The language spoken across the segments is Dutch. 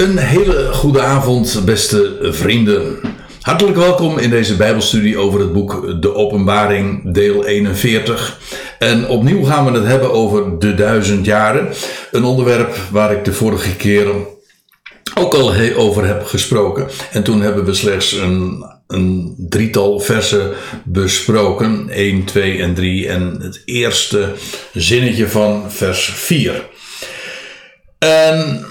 Een hele goede avond, beste vrienden. Hartelijk welkom in deze Bijbelstudie over het boek De Openbaring, deel 41. En opnieuw gaan we het hebben over de duizend jaren. Een onderwerp waar ik de vorige keer ook al over heb gesproken. En toen hebben we slechts een, een drietal versen besproken: 1, 2 en 3. En het eerste zinnetje van vers 4. En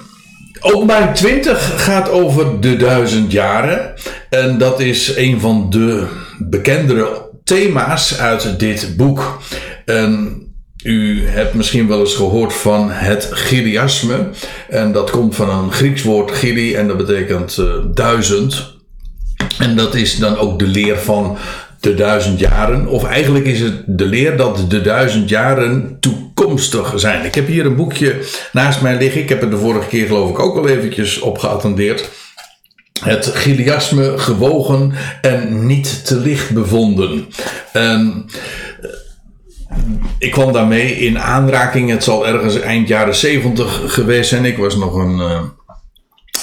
Openbaring 20 gaat over de duizend jaren. En dat is een van de bekendere thema's uit dit boek. U hebt misschien wel eens gehoord van het Giliasme. En dat komt van een Grieks woord Gili en dat betekent uh, duizend. En dat is dan ook de leer van de duizend jaren. Of eigenlijk is het de leer dat de duizend jaren toekomstig zijn. Ik heb hier een boekje naast mij liggen. Ik heb het de vorige keer geloof ik ook al eventjes op geattendeerd. Het Giliasme gewogen en niet te licht bevonden. En ik kwam daarmee in aanraking. Het zal ergens eind jaren 70 geweest zijn. Ik was nog een, uh,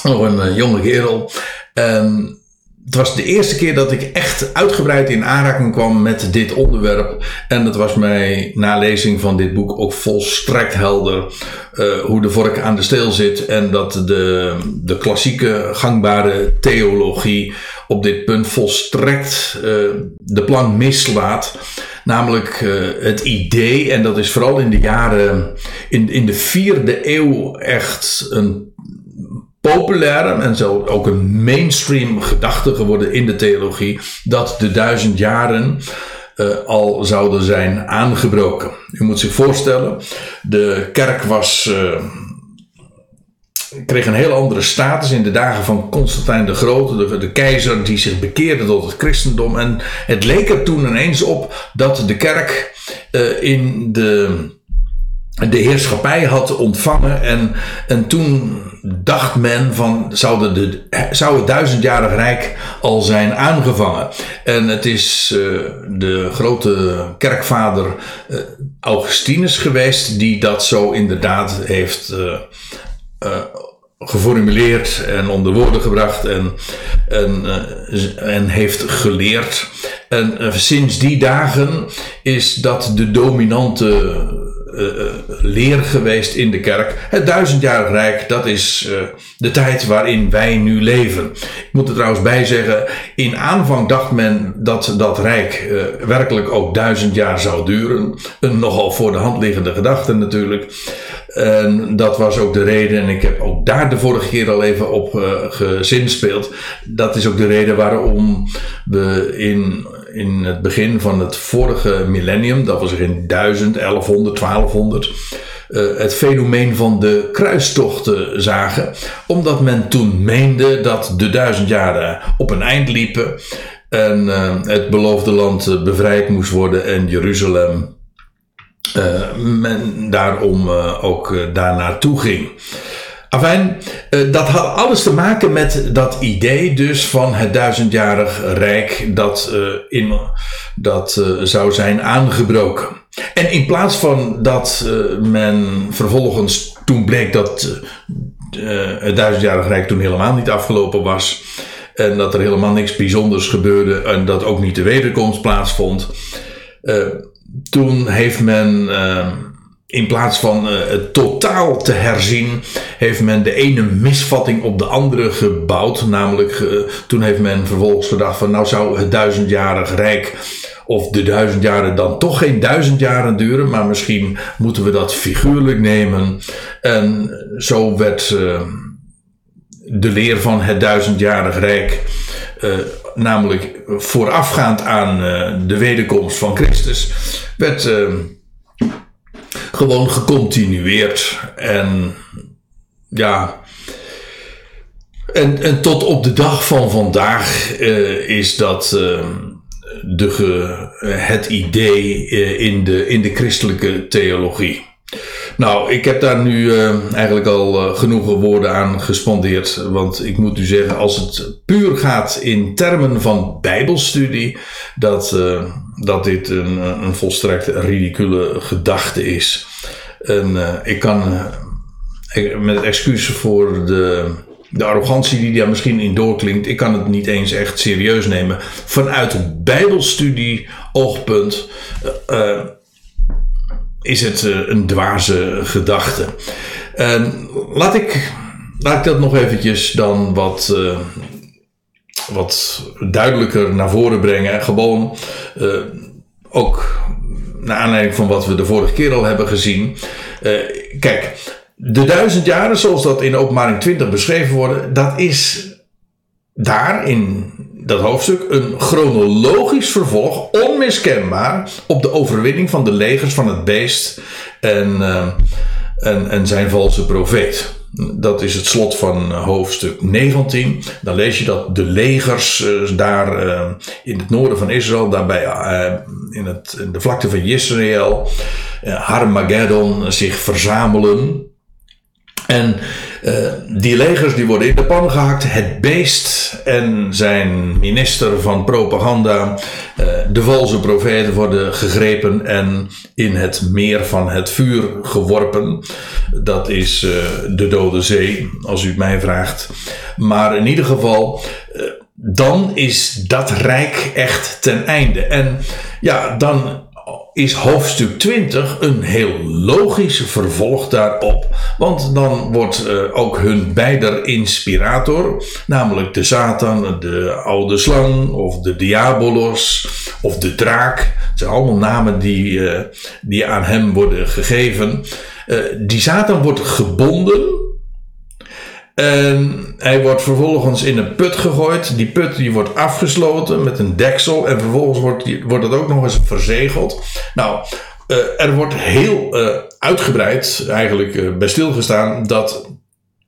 nog een uh, jonge kerel. En het was de eerste keer dat ik echt uitgebreid in aanraking kwam met dit onderwerp. En het was mij na lezing van dit boek ook volstrekt helder uh, hoe de vork aan de steel zit. En dat de, de klassieke gangbare theologie op dit punt volstrekt uh, de plank mislaat. Namelijk uh, het idee, en dat is vooral in de jaren, in, in de vierde eeuw echt een populaire en zo ook een mainstream gedachte geworden in de theologie dat de duizend jaren uh, al zouden zijn aangebroken. U moet zich voorstellen, de kerk was. Uh, kreeg een heel andere status in de dagen van Constantijn de Grote, de, keizer die zich bekeerde tot het christendom. En het leek er toen ineens op dat de kerk uh, in de, de heerschappij had ontvangen. En, en toen dacht men van zou, de, zou het duizendjarig rijk al zijn aangevangen. En het is uh, de grote kerkvader uh, Augustinus geweest die dat zo inderdaad heeft uh, geformuleerd en onder woorden gebracht en, en, en heeft geleerd. En sinds die dagen is dat de dominante leer geweest in de kerk. Het duizendjarig rijk, dat is uh, de tijd waarin wij nu leven. Ik moet er trouwens bij zeggen, in aanvang dacht men dat dat rijk werkelijk ook duizend jaar zou duren. Een nogal voor de hand liggende gedachte natuurlijk. En dat was ook de reden, en ik heb ook daar de vorige keer al even op gezinspeeld. Dat is ook de reden waarom we in in het begin van het vorige millennium, dat was in 1000, 1100, 1200, uh, het fenomeen van de kruistochten zagen, omdat men toen meende dat de duizend jaren op een eind liepen en uh, het beloofde land bevrijd moest worden en Jeruzalem uh, men daarom ook daar naartoe ging. Afijn, uh, dat had alles te maken met dat idee dus van het duizendjarig rijk dat, uh, in, dat uh, zou zijn aangebroken. En in plaats van dat men vervolgens, toen bleek dat het duizendjarig rijk toen helemaal niet afgelopen was. En dat er helemaal niks bijzonders gebeurde en dat ook niet de wederkomst plaatsvond. toen heeft men in plaats van uh, het totaal te herzien, heeft men de ene misvatting op de andere gebouwd. Namelijk, uh, toen heeft men vervolgens gedacht van nou zou het duizendjarig rijk of de duizend jaren dan toch geen duizend jaren duren, maar misschien moeten we dat figuurlijk nemen. En zo werd uh, de leer van het duizendjarig rijk, namelijk voorafgaand aan de wederkomst van Christus, werd gewoon gecontinueerd. En ja. En, en tot op de dag van vandaag uh, is dat uh, de het idee uh, in, de, in de christelijke theologie. Nou, ik heb daar nu uh, eigenlijk al uh, genoeg woorden aan gespandeerd. Want ik moet u zeggen, als het puur gaat in termen van Bijbelstudie, dat, uh, dat dit een, een volstrekt ridicule gedachte is. En ik kan met excuus voor de de arrogantie die daar misschien in doorklinkt, ik kan het niet eens echt serieus nemen. Vanuit Bijbelstudie oogpunt uh, is het een dwaze gedachte. laat, ik, laat ik dat nog eventjes dan wat, wat duidelijker naar voren brengen. Gewoon ook naar aanleiding van wat we de vorige keer al hebben gezien. kijk, de duizend jaren, zoals dat in openbaring 20 beschreven worden, dat is daar in dat hoofdstuk een chronologisch vervolg, onmiskenbaar, op de overwinning van de legers van het beest en, uh, en, en zijn valse profeet. Dat is het slot van hoofdstuk 19. Dan lees je dat de legers uh, daar in het noorden van Israël, daarbij in, het, in de vlakte van Israël, Harmageddon, zich verzamelen. En die legers die worden in de pan gehakt. Het beest en zijn minister van propaganda, uh, de valse profeten worden gegrepen en in het meer van het vuur geworpen. Dat is uh, de Dode Zee, als u het mij vraagt. Maar in ieder geval, dan is dat rijk echt ten einde. En ja, dan is hoofdstuk 20 een heel logisch vervolg daarop. Want dan wordt uh, ook hun beider inspirator, namelijk de Satan, de oude slang of de diabolos of de draak. Het zijn allemaal namen die, uh, die aan hem worden gegeven. Uh, die Satan wordt gebonden en hij wordt vervolgens in een put gegooid. Die put die wordt afgesloten met een deksel. En vervolgens wordt, die, wordt het ook nog eens verzegeld. Nou, uh, er wordt heel uh, uitgebreid eigenlijk uh, bij stilgestaan dat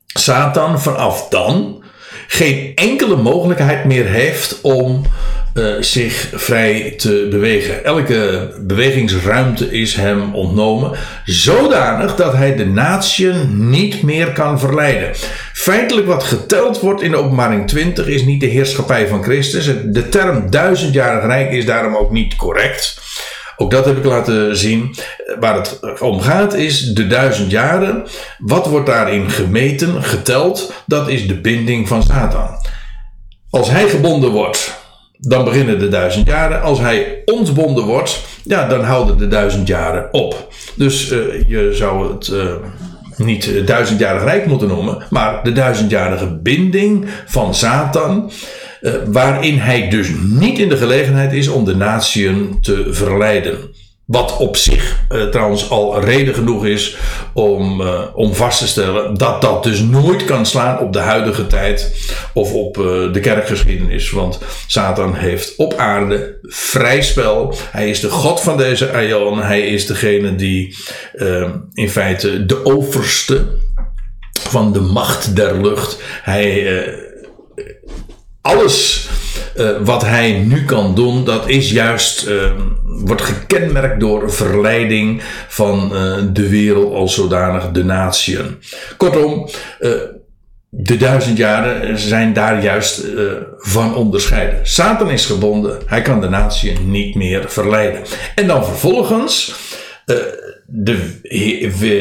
Satan vanaf dan geen enkele mogelijkheid meer heeft om uh, zich vrij te bewegen. Elke bewegingsruimte is hem ontnomen, zodanig dat hij de natie niet meer kan verleiden. Feitelijk wat geteld wordt in de openbaring 20 is niet de heerschappij van Christus. De term duizendjarig rijk is daarom ook niet correct. Ook dat heb ik laten zien. Waar het om gaat is de duizend jaren. Wat wordt daarin gemeten, geteld? Dat is de binding van Satan. Als hij gebonden wordt, dan beginnen de duizend jaren. Als hij ontbonden wordt, ja, dan houden de duizend jaren op. Dus uh, je zou het uh, niet duizendjarig rijk moeten noemen, maar de duizendjarige binding van Satan. Waarin hij dus niet in de gelegenheid is om de natieën te verleiden. Wat op zich uh, trouwens al reden genoeg is om, uh, om vast te stellen dat dat dus nooit kan slaan op de huidige tijd of op uh, de kerkgeschiedenis. Want Satan heeft op aarde vrij spel. Hij is de God van deze aion. Hij is degene die in feite de overste van de macht der lucht. Hij alles uh, wat hij nu kan doen, dat is juist, uh, wordt gekenmerkt door verleiding van uh, de wereld als zodanig, de natieën. Kortom, de duizend jaren zijn daar juist van onderscheiden. Satan is gebonden, hij kan de natieën niet meer verleiden. En dan vervolgens de,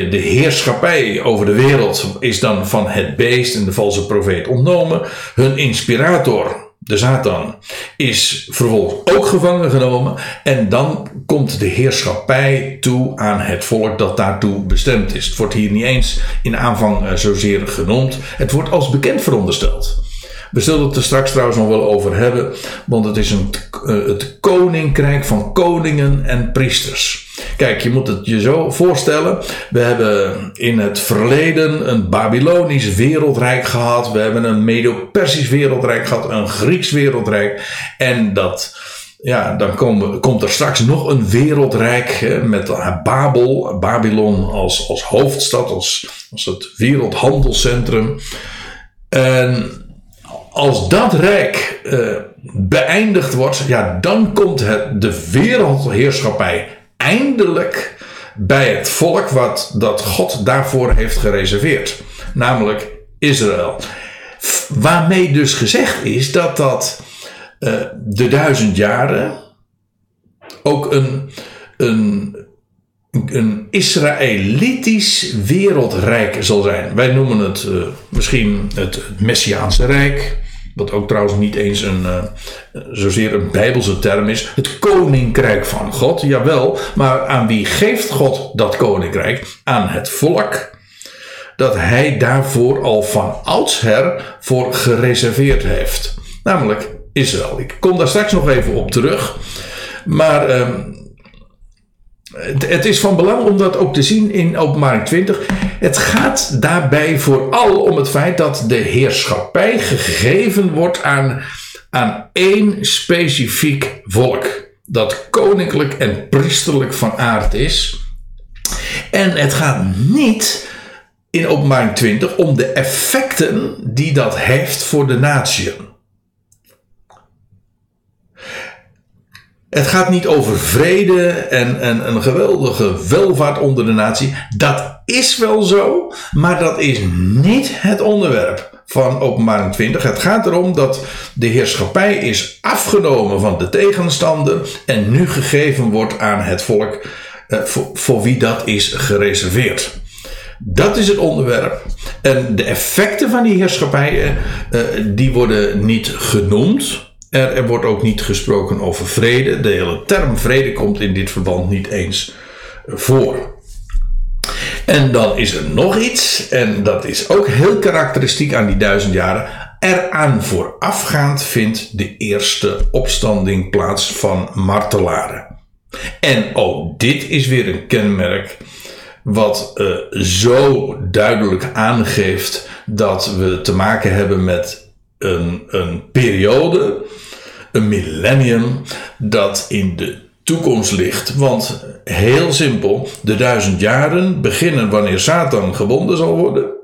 de heerschappij over de wereld is dan van het beest en de valse profeet ontnomen. Hun inspirator, de Satan, is vervolgens ook gevangen genomen. En dan komt de heerschappij toe aan het volk dat daartoe bestemd is. Het wordt hier niet eens in aanvang eh, zozeer genoemd. Het wordt als bekend verondersteld. We zullen het er straks trouwens nog wel over hebben, want het is een, uh, het koninkrijk van koningen en priesters. Kijk, je moet het je zo voorstellen. We hebben in het verleden een Babylonisch wereldrijk gehad. We hebben een Medo-Persisch wereldrijk gehad. Een Grieks wereldrijk. En dat ja, dan komen, komt er straks nog een wereldrijk met Babel, Babylon als, als hoofdstad, als, als het wereldhandelscentrum. En als dat rijk uh, beëindigd wordt, ja, dan komt de wereldheerschappij eindelijk bij het volk wat dat God daarvoor heeft gereserveerd, namelijk Israël. Waarmee dus gezegd is dat dat uh, de duizend jaren ook een, een een Israëlitisch wereldrijk zal zijn. Wij noemen het uh, misschien het Messiaanse Rijk. Wat ook trouwens niet eens een, uh, zozeer een bijbelse term is. Het koninkrijk van God, jawel. Maar aan wie geeft God dat koninkrijk? Aan het volk. Dat hij daarvoor al van oudsher voor gereserveerd heeft. Namelijk Israël. Ik kom daar straks nog even op terug. Maar uh, het, is van belang om dat ook te zien in openbaring 20. Het gaat daarbij vooral om het feit dat de heerschappij gegeven wordt aan, aan één specifiek volk. Dat koninklijk en priesterlijk van aard is. En het gaat niet in openbaring 20 om de effecten die dat heeft voor de natie. Het gaat niet over vrede en, en een geweldige welvaart onder de natie. Dat is wel zo, maar dat is niet het onderwerp van Openbaring 20. Het gaat erom dat de heerschappij is afgenomen van de tegenstander en nu gegeven wordt aan het volk eh, voor, voor wie dat is gereserveerd. Dat is het onderwerp. En de effecten van die heerschappij, uh, die worden niet genoemd. Er, er, wordt ook niet gesproken over vrede. De hele term vrede komt in dit verband niet eens voor. En dan is er nog iets, en dat is ook heel karakteristiek aan die duizend jaren. Eraan voorafgaand vindt de eerste opstanding plaats van martelaren. En ook dit is weer een kenmerk wat uh, zo duidelijk aangeeft dat we te maken hebben met een, een periode, een millennium, dat in de toekomst ligt. Want heel simpel, de duizend jaren beginnen wanneer Satan gebonden zal worden.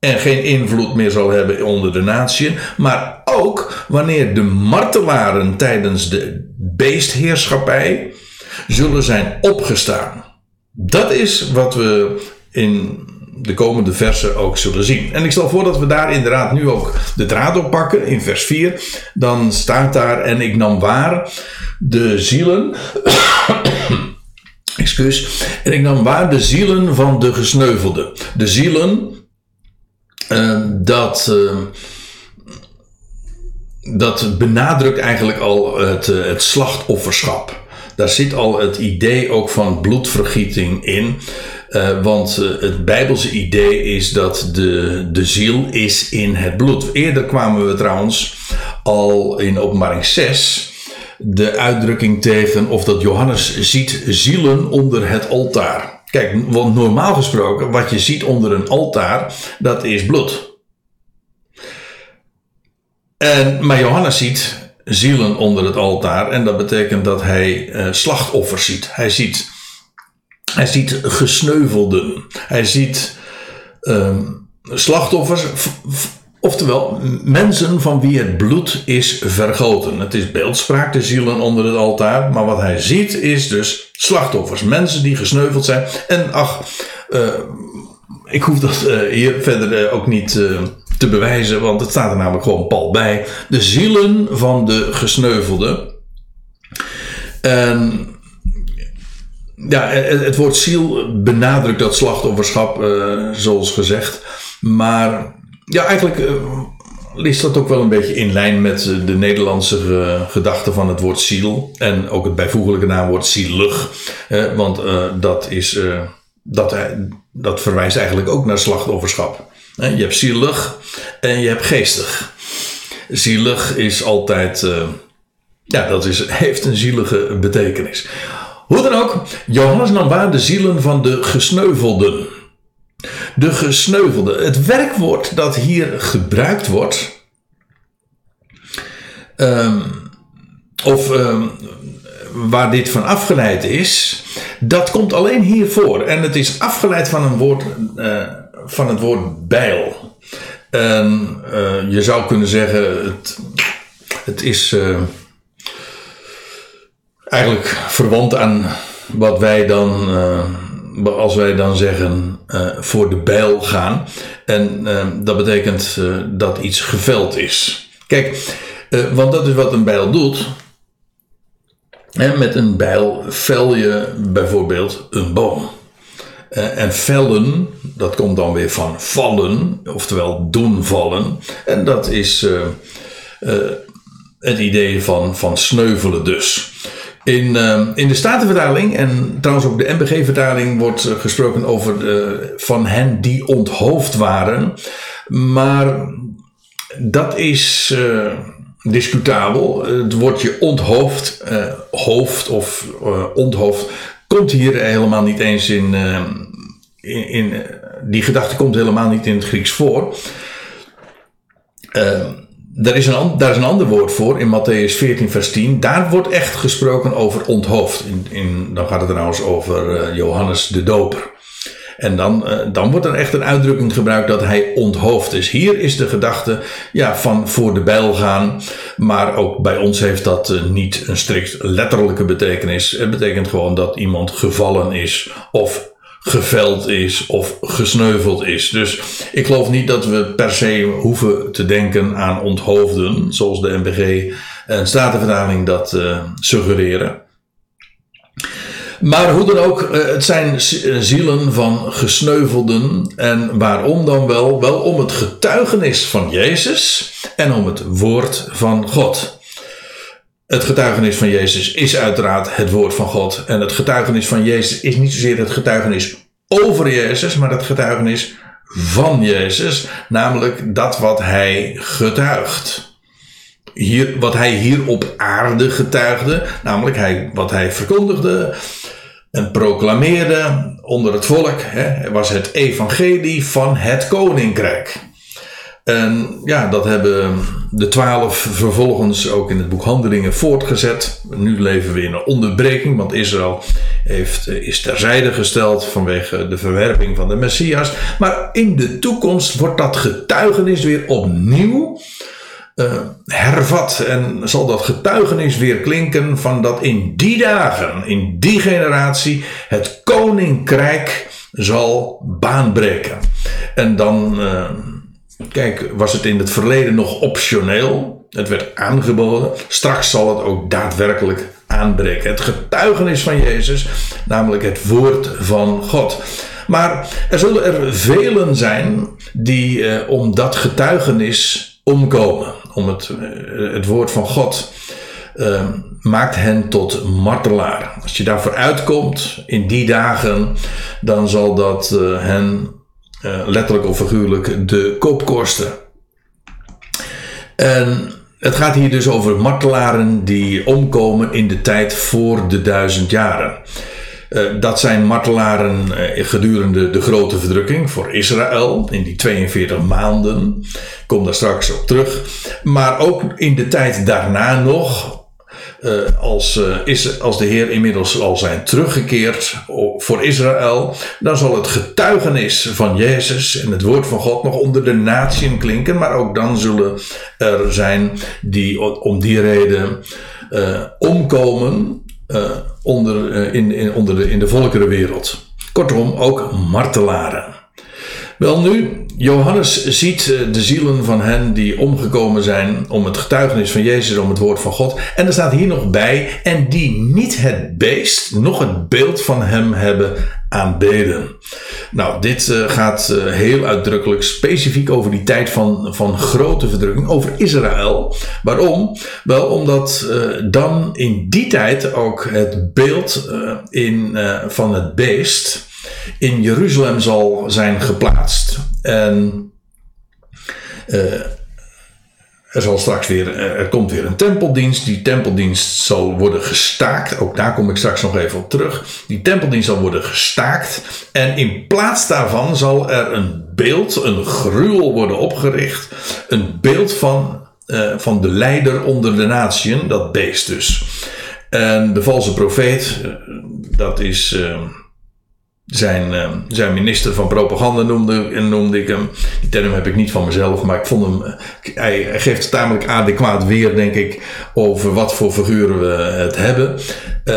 En geen invloed meer zal hebben onder de natie. Maar ook wanneer de martelaren tijdens de beestheerschappij zullen zijn opgestaan. Dat is wat we in de komende versen ook zullen zien. En ik stel voor dat we daar inderdaad nu ook de draad op pakken in vers 4. Dan staat daar: En ik nam waar de zielen. excuus. En ik nam waar de zielen van de gesneuvelden. De zielen. Uh, dat. Uh, dat benadrukt eigenlijk al het, uh, het slachtofferschap. Daar zit al het idee ook van bloedvergieting in. Uh, want uh, het Bijbelse idee is dat de, de ziel is in het bloed. Eerder kwamen we trouwens al in openbaring 6 de uitdrukking tegen of dat Johannes ziet zielen onder het altaar. Kijk, want normaal gesproken, wat je ziet onder een altaar, dat is bloed. En, maar Johannes ziet zielen onder het altaar en dat betekent dat hij uh, slachtoffers ziet. Hij ziet hij ziet gesneuvelden. Hij ziet um, slachtoffers. Oftewel, mensen van wie het bloed is vergoten. Het is beeldspraak, de zielen onder het altaar. Maar wat hij ziet is dus slachtoffers. Mensen die gesneuveld zijn. En ach, uh, ik hoef dat uh, hier verder uh, ook niet te bewijzen. Want het staat er namelijk gewoon pal bij. De zielen van de gesneuvelden. En ja, het, woord ziel benadrukt dat slachtofferschap, uh, zoals gezegd. Maar ja, eigenlijk uh, ligt dat ook wel een beetje in lijn met de Nederlandse uh, gedachte van het woord ziel. En ook het bijvoeglijke naamwoord zielig. want dat, is, dat, dat verwijst eigenlijk ook naar slachtofferschap. je hebt zielig en je hebt geestig. Zielig is altijd, ja, dat is, heeft een zielige betekenis. Hoe dan ook, Johannes nam waar de zielen van de gesneuvelden. De gesneuvelden. Het werkwoord dat hier gebruikt wordt, um, of um, waar dit van afgeleid is, dat komt alleen hier voor. En het is afgeleid van, een woord, uh, van het woord bijl. En uh, je zou kunnen zeggen, het, het is. Uh, eigenlijk verwant aan wat wij dan, uh, als wij dan zeggen, uh, voor de bijl gaan. En uh, dat betekent dat iets geveld is. Kijk, want dat is wat een bijl doet. En met een bijl vel je bijvoorbeeld een boom. Eh, en vellen, dat komt dan weer van vallen, oftewel doen vallen. En dat is het idee van, van sneuvelen dus. In, in de Statenvertaling en trouwens ook de MBG-vertaling wordt gesproken over van hen die onthoofd waren. Maar dat is discutabel. Het woordje onthoofd, hoofd of onthoofd komt hier helemaal niet eens in. Uh, in, in die gedachte komt helemaal niet in het Grieks voor. Uh, daar, is een, daar is een ander woord voor in Matthäus 14, vers 10. Daar wordt echt gesproken over onthoofd. In, in, dan gaat het trouwens over uh, Johannes de Doper. En dan, uh, dan wordt er echt een uitdrukking gebruikt dat hij onthoofd is. Hier is de gedachte ja, van voor de bijl gaan. Maar ook bij ons heeft dat uh, niet een strikt letterlijke betekenis. Het betekent gewoon dat iemand gevallen is of geveld is of gesneuveld is. Dus ik geloof niet dat we per se hoeven te denken aan onthoofden, zoals de NBG en Statenvertaling dat uh, suggereren. Maar hoe dan ook, eh, het zijn eh, zielen van gesneuvelden. En waarom dan wel? Wel om het getuigenis van Jezus en om het woord van God. Het getuigenis van Jezus is uiteraard het woord van God. En het getuigenis van Jezus is niet zozeer het getuigenis over Jezus, maar het getuigenis van Jezus. Namelijk dat wat hij getuigt. Hier, wat hij hier op aarde getuigde, namelijk hij, wat hij verkondigde, en proclameerde onder het volk, hè, was het evangelie van het koninkrijk. En ja, dat hebben de twaalf vervolgens ook in het boek Handelingen voortgezet. Nu leven we in een onderbreking, want Israël heeft, is terzijde gesteld vanwege de verwerping van de Messias. Maar in de toekomst wordt dat getuigenis weer opnieuw uh, hervat. En zal dat getuigenis weer klinken van dat in die dagen, in die generatie, het koninkrijk zal baanbreken. En dan, uh, kijk, was het in het verleden nog optioneel. Het werd aangeboden. Straks zal het ook daadwerkelijk aanbreken. Het getuigenis van Jezus, namelijk het woord van God. Maar er zullen er velen zijn die uh, om dat getuigenis omkomen om het, eh, het woord van God uh, maakt hen tot martelaar. Als je daarvoor uitkomt in die dagen, dan zal dat uh, hen uh, letterlijk of figuurlijk de kop kosten. En het gaat hier dus over martelaren die omkomen in de tijd voor de duizend jaren. Uh, dat zijn martelaren uh, gedurende de grote verdrukking voor Israël in die 42 maanden. Kom daar straks op terug. Maar ook in de tijd daarna nog. Uh, als, is, als de Heer inmiddels al zijn teruggekeerd voor Israël, dan zal het getuigenis van Jezus en het woord van God nog onder de natieën klinken. Maar ook dan zullen er zijn die om die reden omkomen uh, onder, in, in, onder de, in de volkerenwereld. Kortom, ook martelaren. Wel nu, Johannes ziet eh, de zielen van hen die omgekomen zijn om het getuigenis van Jezus, om het woord van God. En er staat hier nog bij, en die niet het beest, nog het beeld van hem hebben aanbeden. Nou, dit uh, gaat uh, heel uitdrukkelijk specifiek over die tijd van, van grote verdrukking, over Israël. Waarom? Wel omdat dan in die tijd ook het beeld in, van het beest in Jeruzalem zal zijn geplaatst. En er zal straks weer, er komt weer een tempeldienst. Die tempeldienst zal worden gestaakt. Ook daar kom ik straks nog even op terug. Die tempeldienst zal worden gestaakt. En in plaats daarvan zal er een beeld, een gruwel worden opgericht. Een beeld van, uh, van de leider onder de natieën, dat beest dus. En de valse profeet, dat is. Zijn, uh, zijn minister van propaganda noemde, noemde ik hem. Die term heb ik niet van mezelf, maar ik vond hem. Eh, hij, geeft tamelijk adequaat weer, denk ik, over wat voor figuren we het hebben. Uh,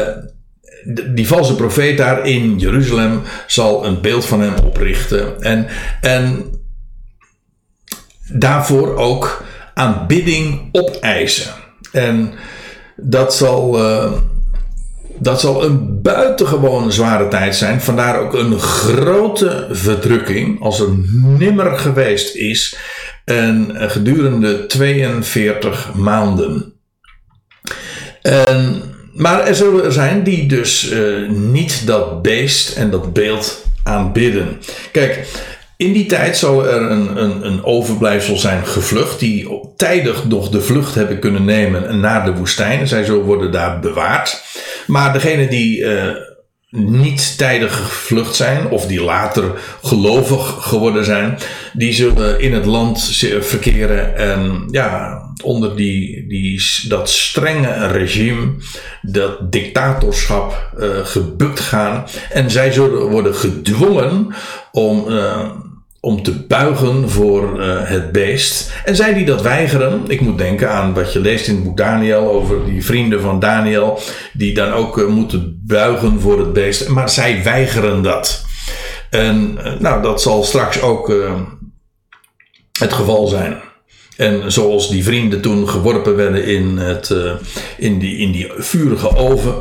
die valse profeet daar in Jeruzalem zal een beeld van hem oprichten. En, en daarvoor ook aanbidding opeisen. En dat zal. Uh, Dat zal een buitengewoon zware tijd zijn. Vandaar ook een grote verdrukking als er nimmer geweest is. En gedurende 42 maanden. En, maar er zullen er zijn die dus uh, niet dat beest en dat beeld aanbidden. Kijk, in die tijd zal er een, een, een overblijfsel zijn gevlucht, die tijdig nog de vlucht hebben kunnen nemen naar de woestijn. Zij zullen worden daar bewaard. Maar degene die uh, niet tijdig gevlucht zijn, of die later gelovig geworden zijn, die zullen in het land verkeren en ja, onder die, die, dat strenge regime, dat dictatorschap, uh, gebukt gaan. En zij zullen worden gedwongen om. Uh, om te buigen voor uh, het beest. En zij die dat weigeren, ik moet denken aan wat je leest in het boek Daniel over die vrienden van Daniel, die dan ook uh, moeten buigen voor het beest, maar zij weigeren dat. En uh, nou, dat zal straks ook het geval zijn. En zoals die vrienden toen geworpen werden in, het, in, die, in die vurige oven,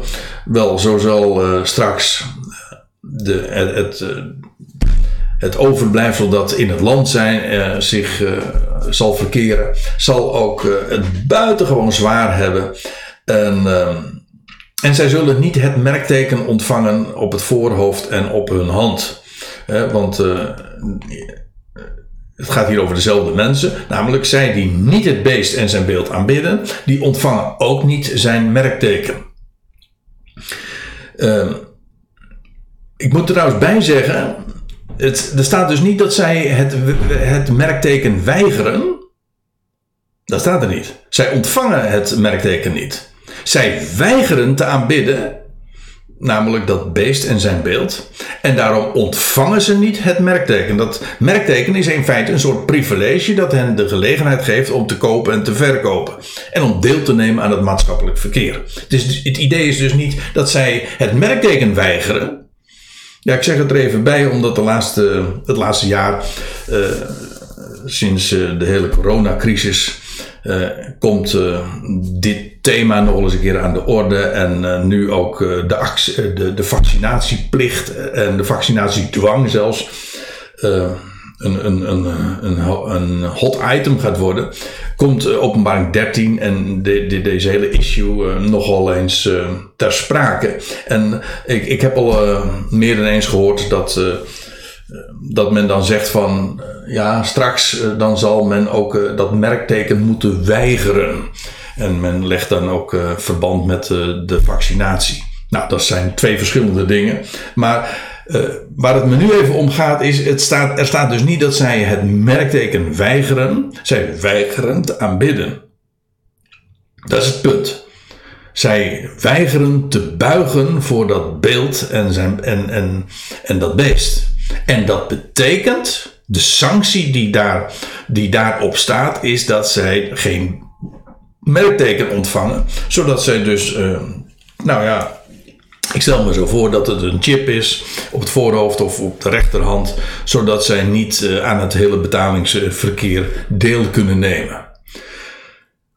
wel, zo zal straks de, het, het het overblijfsel dat in het land zijn uh, zich uh, zal verkeren, zal ook uh, het buitengewoon zwaar hebben. En, en zij zullen niet het merkteken ontvangen op het voorhoofd en op hun hand. want het gaat hier over dezelfde mensen, namelijk zij die niet het beest en zijn beeld aanbidden, die ontvangen ook niet zijn merkteken. ik moet er trouwens bij zeggen het, er staat dus niet dat zij het, het merkteken weigeren. Dat staat er niet. Zij ontvangen het merkteken niet. Zij weigeren te aanbidden, namelijk dat beest en zijn beeld. En daarom ontvangen ze niet het merkteken. Dat merkteken is in feite een soort privilege dat hen de gelegenheid geeft om te kopen en te verkopen. En om deel te nemen aan het maatschappelijk verkeer. Dus het idee is dus niet dat zij het merkteken weigeren. Ja, ik zeg het er even bij, omdat de laatste, het laatste jaar, uh, sinds uh, de hele coronacrisis, uh, komt dit thema nog eens een keer aan de orde. En nu ook de, de, de vaccinatieplicht en de vaccinatiedwang zelfs een, een, een, een, hot item gaat worden, komt uh, openbaring 13 en de, de, deze hele issue uh, nogal eens uh, ter sprake. En ik, ik heb al meer dan eens gehoord dat, dat men dan zegt van ja, straks dan zal men ook dat merkteken moeten weigeren. En men legt dan ook verband met de vaccinatie. Nou, dat zijn twee verschillende dingen. Maar uh, waar het me nu even om gaat is, het staat, er staat dus niet dat zij het merkteken weigeren. Zij weigeren te aanbidden. Dat is het punt. Zij weigeren te buigen voor dat beeld en, zijn, en, en, en dat beest. En dat betekent, de sanctie die, daar, die daarop staat, is dat zij geen merkteken ontvangen. Zodat zij dus, uh, nou ja, ik stel me zo voor dat het een chip is op het voorhoofd of op de rechterhand, zodat zij niet uh, aan het hele betalingsverkeer deel kunnen nemen.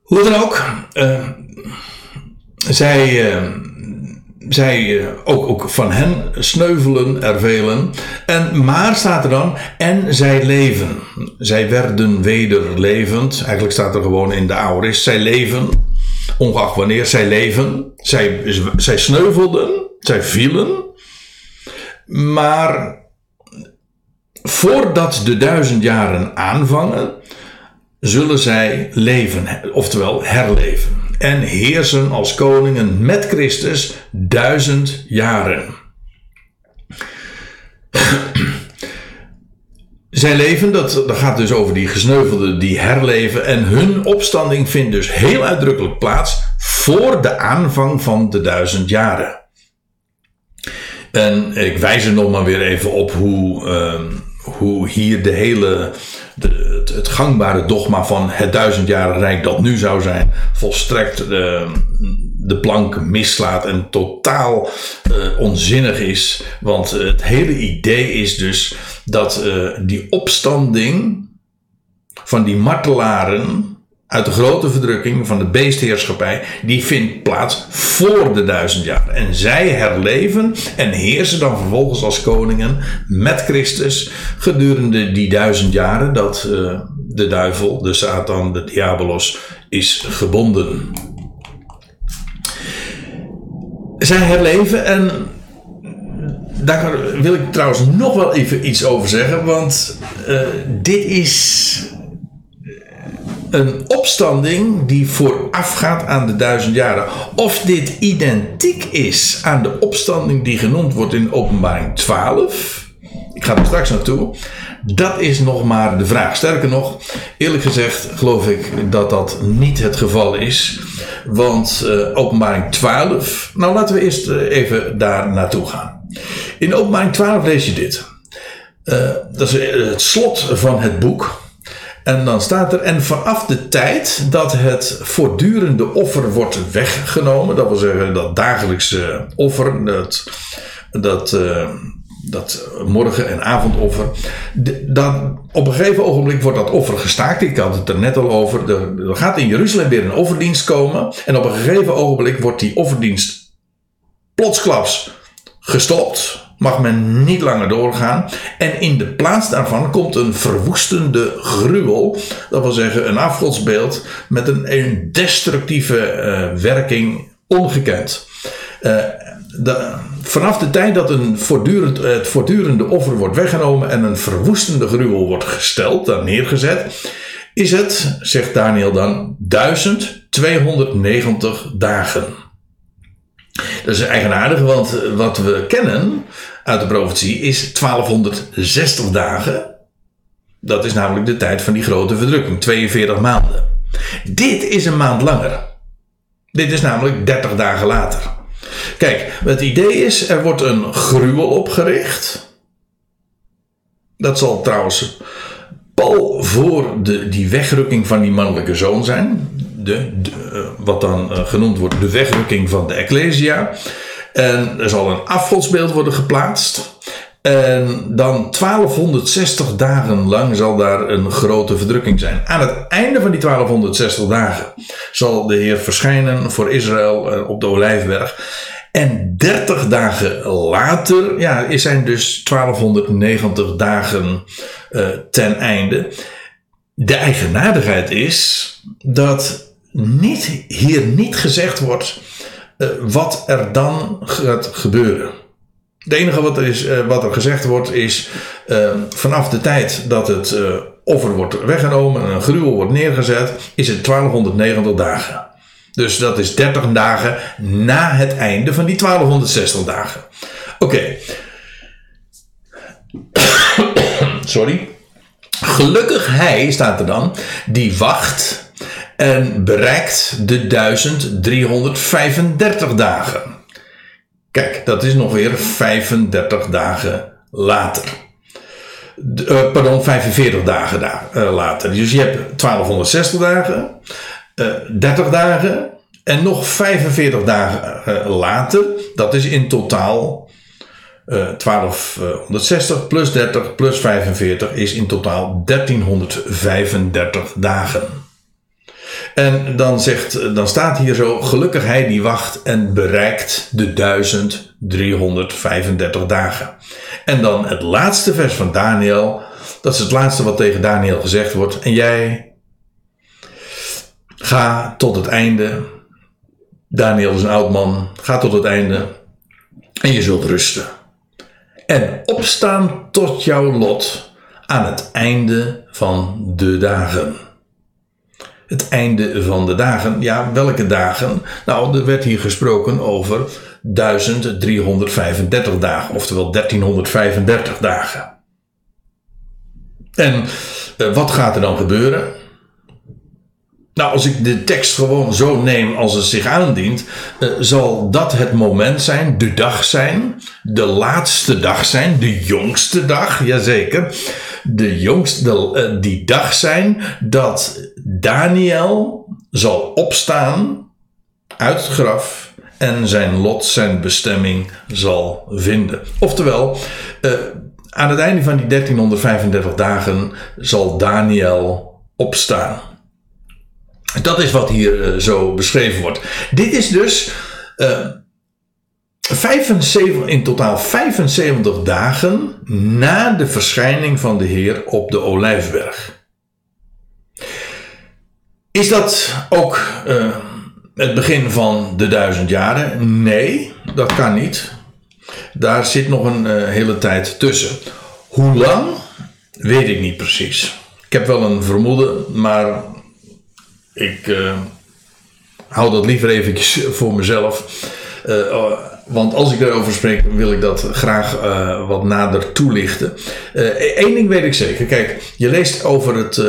Hoe dan ook, uh, zij, uh, zij ook, ook van hen sneuvelen er velen. En, maar staat er dan, en zij leven. Zij werden weder levend. Eigenlijk staat er gewoon in de aorist, zij leven. Ongeacht wanneer zij leven. Zij, zij sneuvelden. Zij vielen. Maar voordat de duizend jaren aanvangen, zullen zij leven, oftewel herleven. En heersen als koningen met Christus duizend jaren. Zij leven, dat, dat gaat dus over die gesneuvelden die herleven. En hun opstanding vindt dus heel uitdrukkelijk plaats voor de aanvang van de duizend jaren. En ik wijs er nog maar weer even op hoe, uh, hoe hier de hele, de, het, gangbare dogma van het duizendjarige rijk dat nu zou zijn, volstrekt de, de plank mislaat en totaal uh, onzinnig is. Want het hele idee is dus dat uh, die opstanding van die martelaren uit de grote verdrukking van de beestheerschappij, die vindt plaats voor de duizend jaar. En zij herleven en heersen dan vervolgens als koningen met Christus gedurende die duizend jaren dat uh, de duivel, de Satan, de diabolos is gebonden. Zij herleven en daar wil ik trouwens nog wel even iets over zeggen, want uh, dit is een opstanding die voorafgaat aan de duizend jaren. Of dit identiek is aan de opstanding die genoemd wordt in openbaring 12. Ik ga er straks naartoe. Dat is nog maar de vraag. Sterker nog, eerlijk gezegd geloof ik dat dat niet het geval is. Want uh, openbaring 12. Nou, laten we eerst even daar naartoe gaan. In openbaring 12 lees je dit. Uh, dat is het slot van het boek. En dan staat er, en vanaf de tijd dat het voortdurende offer wordt weggenomen, dat wil zeggen dat dagelijkse offer, dat, dat, uh, dat morgen- en avondoffer, dat, op een gegeven ogenblik wordt dat offer gestaakt. Ik had het er net al over. Er, er gaat in Jeruzalem weer een offerdienst komen. En op een gegeven ogenblik wordt die offerdienst plotsklaps gestopt mag men niet langer doorgaan. En in de plaats daarvan komt een verwoestende gruwel. Dat wil zeggen een afgodsbeeld met een, een destructieve uh, werking ongekend. De, vanaf de tijd dat een voortdurend, het voortdurende offer wordt weggenomen en een verwoestende gruwel wordt gesteld, dan neergezet, is het, zegt Daniel dan, 1290 dagen. Dat is eigenaardig, want wat we kennen uit de profetie is 1260 dagen. Dat is namelijk de tijd van die grote verdrukking, 42 maanden. Dit is een maand langer. Dit is namelijk 30 dagen later. Kijk, het idee is, er wordt een gruwel opgericht. Dat zal trouwens pal voor de, die wegrukking van die mannelijke zoon zijn de, eh, wat dan uh, genoemd wordt de wegrukking van de Ecclesia. En er zal een afgodsbeeld worden geplaatst. En dan 1260 dagen lang zal daar een grote verdrukking zijn. Aan het einde van die 1260 dagen zal de Heer verschijnen voor Israël eh, op de Olijfberg. En 30 dagen later ja, zijn dus 1290 dagen ten einde. De eigenaardigheid is dat niet, hier niet gezegd wordt uh, wat er dan gaat gebeuren. Het enige wat er, is, uh, wat er gezegd wordt is uh, vanaf de tijd dat het offer wordt weggenomen en een gruwel wordt neergezet, is het 1290 dagen. Dus dat is 30 dagen na het einde van die 1260 dagen. Oké. Sorry. Gelukkig hij, staat er dan, die wacht en bereikt de 1335 dagen. Kijk, dat is nog weer 35 dagen later. Uh, pardon, 45 dagen da uh, later. Dus je hebt 1260 dagen, uh, 30 dagen en nog 45 dagen later. Dat is in totaal 1260 plus 30 plus 45 is in totaal 1335 dagen. En dan, zegt, dan staat hier zo: gelukkig hij die wacht en bereikt de 1335 dagen. En dan het laatste vers van Daniel. Dat is het laatste wat tegen Daniel gezegd wordt. En jij ga tot het einde. Daniel is een oud man. Ga tot het einde. En je zult rusten. En opstaan tot jouw lot aan het einde van de dagen het einde van de dagen. Ja, welke dagen? Nou, er werd hier gesproken over 1335 dagen, oftewel 1335 dagen. En uh, wat gaat er dan gebeuren? Nou, als ik de tekst gewoon zo neem als het zich aandient, uh, zal dat het moment zijn, de dag zijn, de laatste dag zijn, de jongste dag, jazeker. De jongste, uh, die dag zijn dat Daniel zal opstaan uit het graf en zijn lot, zijn bestemming zal vinden. Oftewel, uh, aan het einde van die 1335 dagen zal Daniel opstaan. Dat is wat hier zo beschreven wordt. Dit is dus 75, in totaal 75 dagen na de verschijning van de Heer op de Olijfberg. Is dat ook uh, het begin van de duizend jaren? Nee, dat kan niet. Daar zit nog een hele tijd tussen. Hoe lang? Weet ik niet precies. Ik heb wel een vermoeden, maar ik uh, hou dat liever eventjes voor mezelf. Uh, want als ik daarover spreek, wil ik dat graag uh, wat nader toelichten. Eén ding weet ik zeker. Kijk, je leest over het,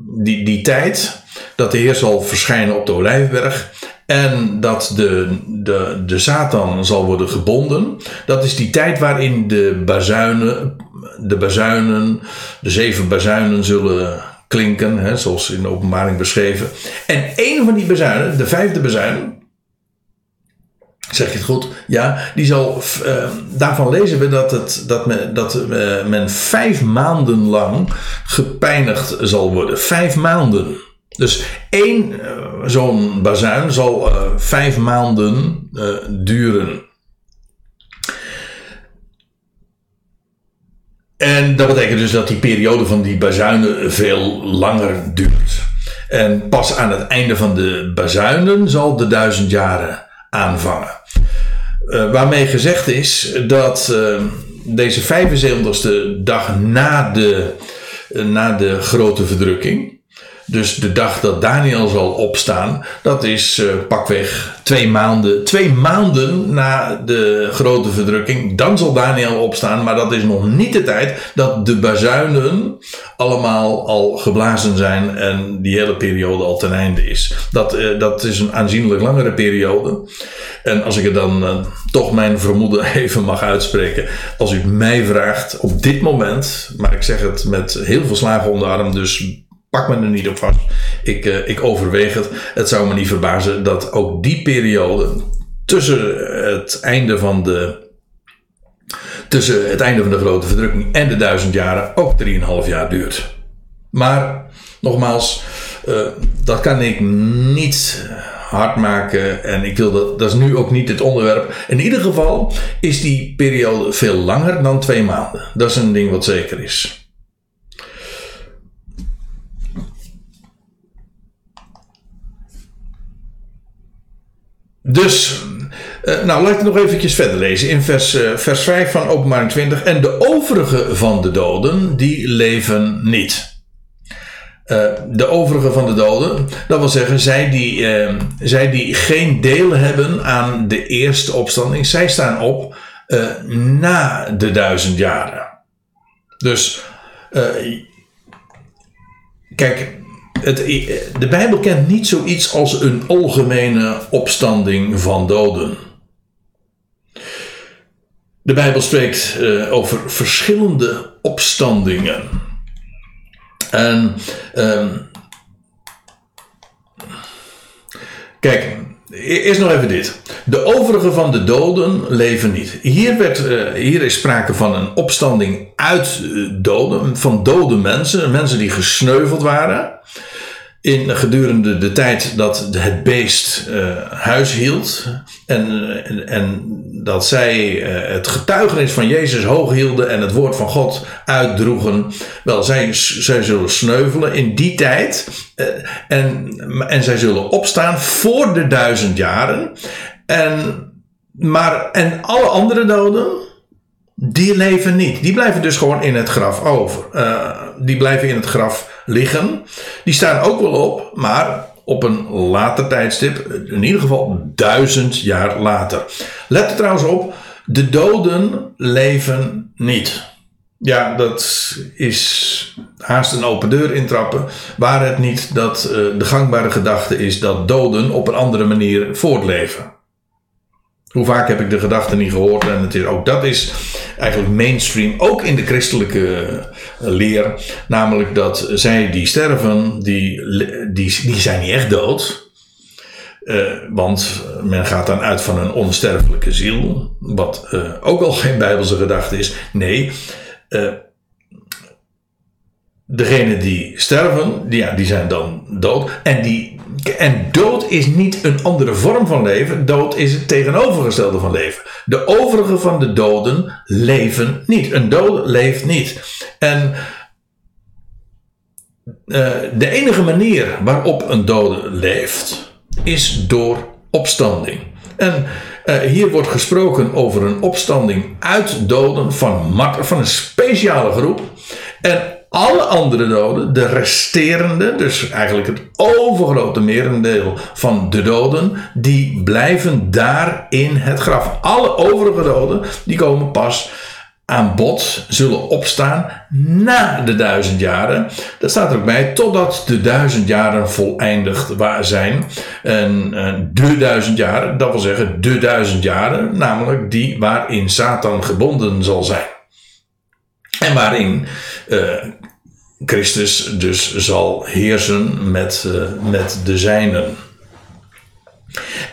die, die tijd dat de Heer zal verschijnen op de Olijfberg. En dat de, de, de Satan zal worden gebonden. Dat is die tijd waarin de bazuinen, de bazuinen, de zeven bazuinen zullen klinken. Hè, zoals in de openbaring beschreven. En een van die bazuinen, de vijfde bazuin. Zeg je het goed? Ja, die zal. Uh, daarvan lezen we dat, het, dat, men, dat uh, men vijf maanden lang gepijnigd zal worden. Vijf maanden. Dus één uh, zo'n bazuin zal vijf maanden duren. En dat betekent dus dat die periode van die bazuinen veel langer duurt. En pas aan het einde van de bazuinen zal de duizend jaren aanvangen. waarmee gezegd is dat deze 75ste dag na de, na de grote verdrukking dus de dag dat Daniel zal opstaan, dat is uh, pakweg twee maanden. Twee maanden na de grote verdrukking. Dan zal Daniel opstaan, maar dat is nog niet de tijd dat de bazuinen allemaal al geblazen zijn en die hele periode al ten einde is. Dat, uh, dat is een aanzienlijk langere periode. En als ik er dan uh, toch mijn vermoeden even mag uitspreken. Als u mij vraagt op dit moment, maar ik zeg het met heel veel slagen onder arm, dus pak me er niet op vast. Ik, uh, ik overweeg het. Het zou me niet verbazen dat ook die periode tussen het einde van de. Tussen het einde van de grote verdrukking en de duizend jaren ook 3,5 jaar duurt. Maar nogmaals, uh, dat kan ik niet hard maken. En ik wil dat, dat is nu ook niet het onderwerp. In ieder geval is die periode veel langer dan twee maanden. Dat is een ding wat zeker is. Dus, uh, nou laat ik nog eventjes verder lezen. In vers, uh, vers 5 van openbaring 20. En de overige van de doden, die leven niet. Uh, de overige van de doden, dat wil zeggen, zij die, zij die geen deel hebben aan de eerste opstanding, zij staan op na de duizend jaren. Dus, kijk, het, de Bijbel kent niet zoiets als een algemene opstanding van doden. De Bijbel spreekt uh, over verschillende opstandingen. En um, kijk, e-, eerst nog even dit. De overige van de doden leven niet. Hier, werd, uh, hier is sprake van een opstanding uit doden, van dode mensen, mensen die gesneuveld waren in gedurende de tijd dat het beest uh, huis hield en, en, en dat zij uh, het getuigenis van Jezus hoog hielden en het woord van God uitdroegen, wel, zij, zij zullen sneuvelen in die tijd uh, en, en zij zullen opstaan voor de duizend jaren. En, maar, en alle andere doden, die leven niet. Die blijven dus gewoon in het graf over. die blijven in het graf liggen. Die staan ook wel op, maar op een later tijdstip, in ieder geval duizend jaar later. Let er trouwens op, de doden leven niet. Ja, dat is haast een open deur intrappen. Waar het niet dat uh, de gangbare gedachte is dat doden op een andere manier voortleven. Hoe vaak heb ik de gedachte niet gehoord? En het is, ook dat is eigenlijk mainstream, ook in de christelijke eh, leer. Namelijk dat zij die sterven, die, die, die zijn niet echt dood. Uh, want men gaat dan uit van een onsterfelijke ziel. Wat uh, ook al geen bijbelse gedachte is. Nee, uh, degenen die sterven, die, ja, die zijn dan dood. En die En dood is niet een andere vorm van leven. Dood is het tegenovergestelde van leven. De overige van de doden leven niet. Een dode leeft niet. En uh, de enige manier waarop een dode leeft, is door opstanding. En uh, hier wordt gesproken over een opstanding uit doden van, van een speciale groep. En alle andere doden, de resterende, dus eigenlijk het overgrote merendeel van de doden, die blijven daar in het graf. Alle overige doden, die komen pas aan bod, zullen opstaan na de duizend jaren. Dat staat er ook bij, totdat de duizend jaren voleindigd zijn. En, en de duizend jaren, dat wil zeggen de duizend jaren, namelijk die waarin Satan gebonden zal zijn. En waarin uh, Christus dus zal heersen met, uh, met de zijnen.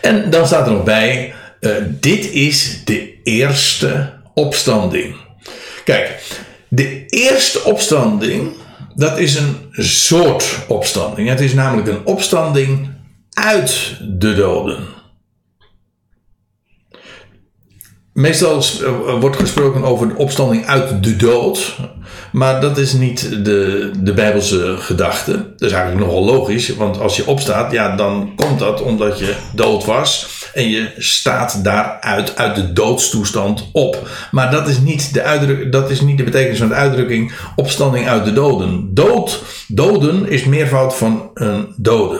En dan staat er nog bij: uh, dit is de eerste opstanding. Kijk, de eerste opstanding, dat is een soort opstanding. Het is namelijk een opstanding uit de doden. Meestal wordt gesproken over de opstanding uit de dood. Maar dat is niet de, de Bijbelse gedachte. Dat is eigenlijk nogal logisch. Want als je opstaat, ja, dan komt dat omdat je dood was. En je staat daaruit uit de doodstoestand op. Maar dat is niet de, uitdruk, dat is niet de betekenis van de uitdrukking opstanding uit de doden. Dood, doden is meervoud van een dode.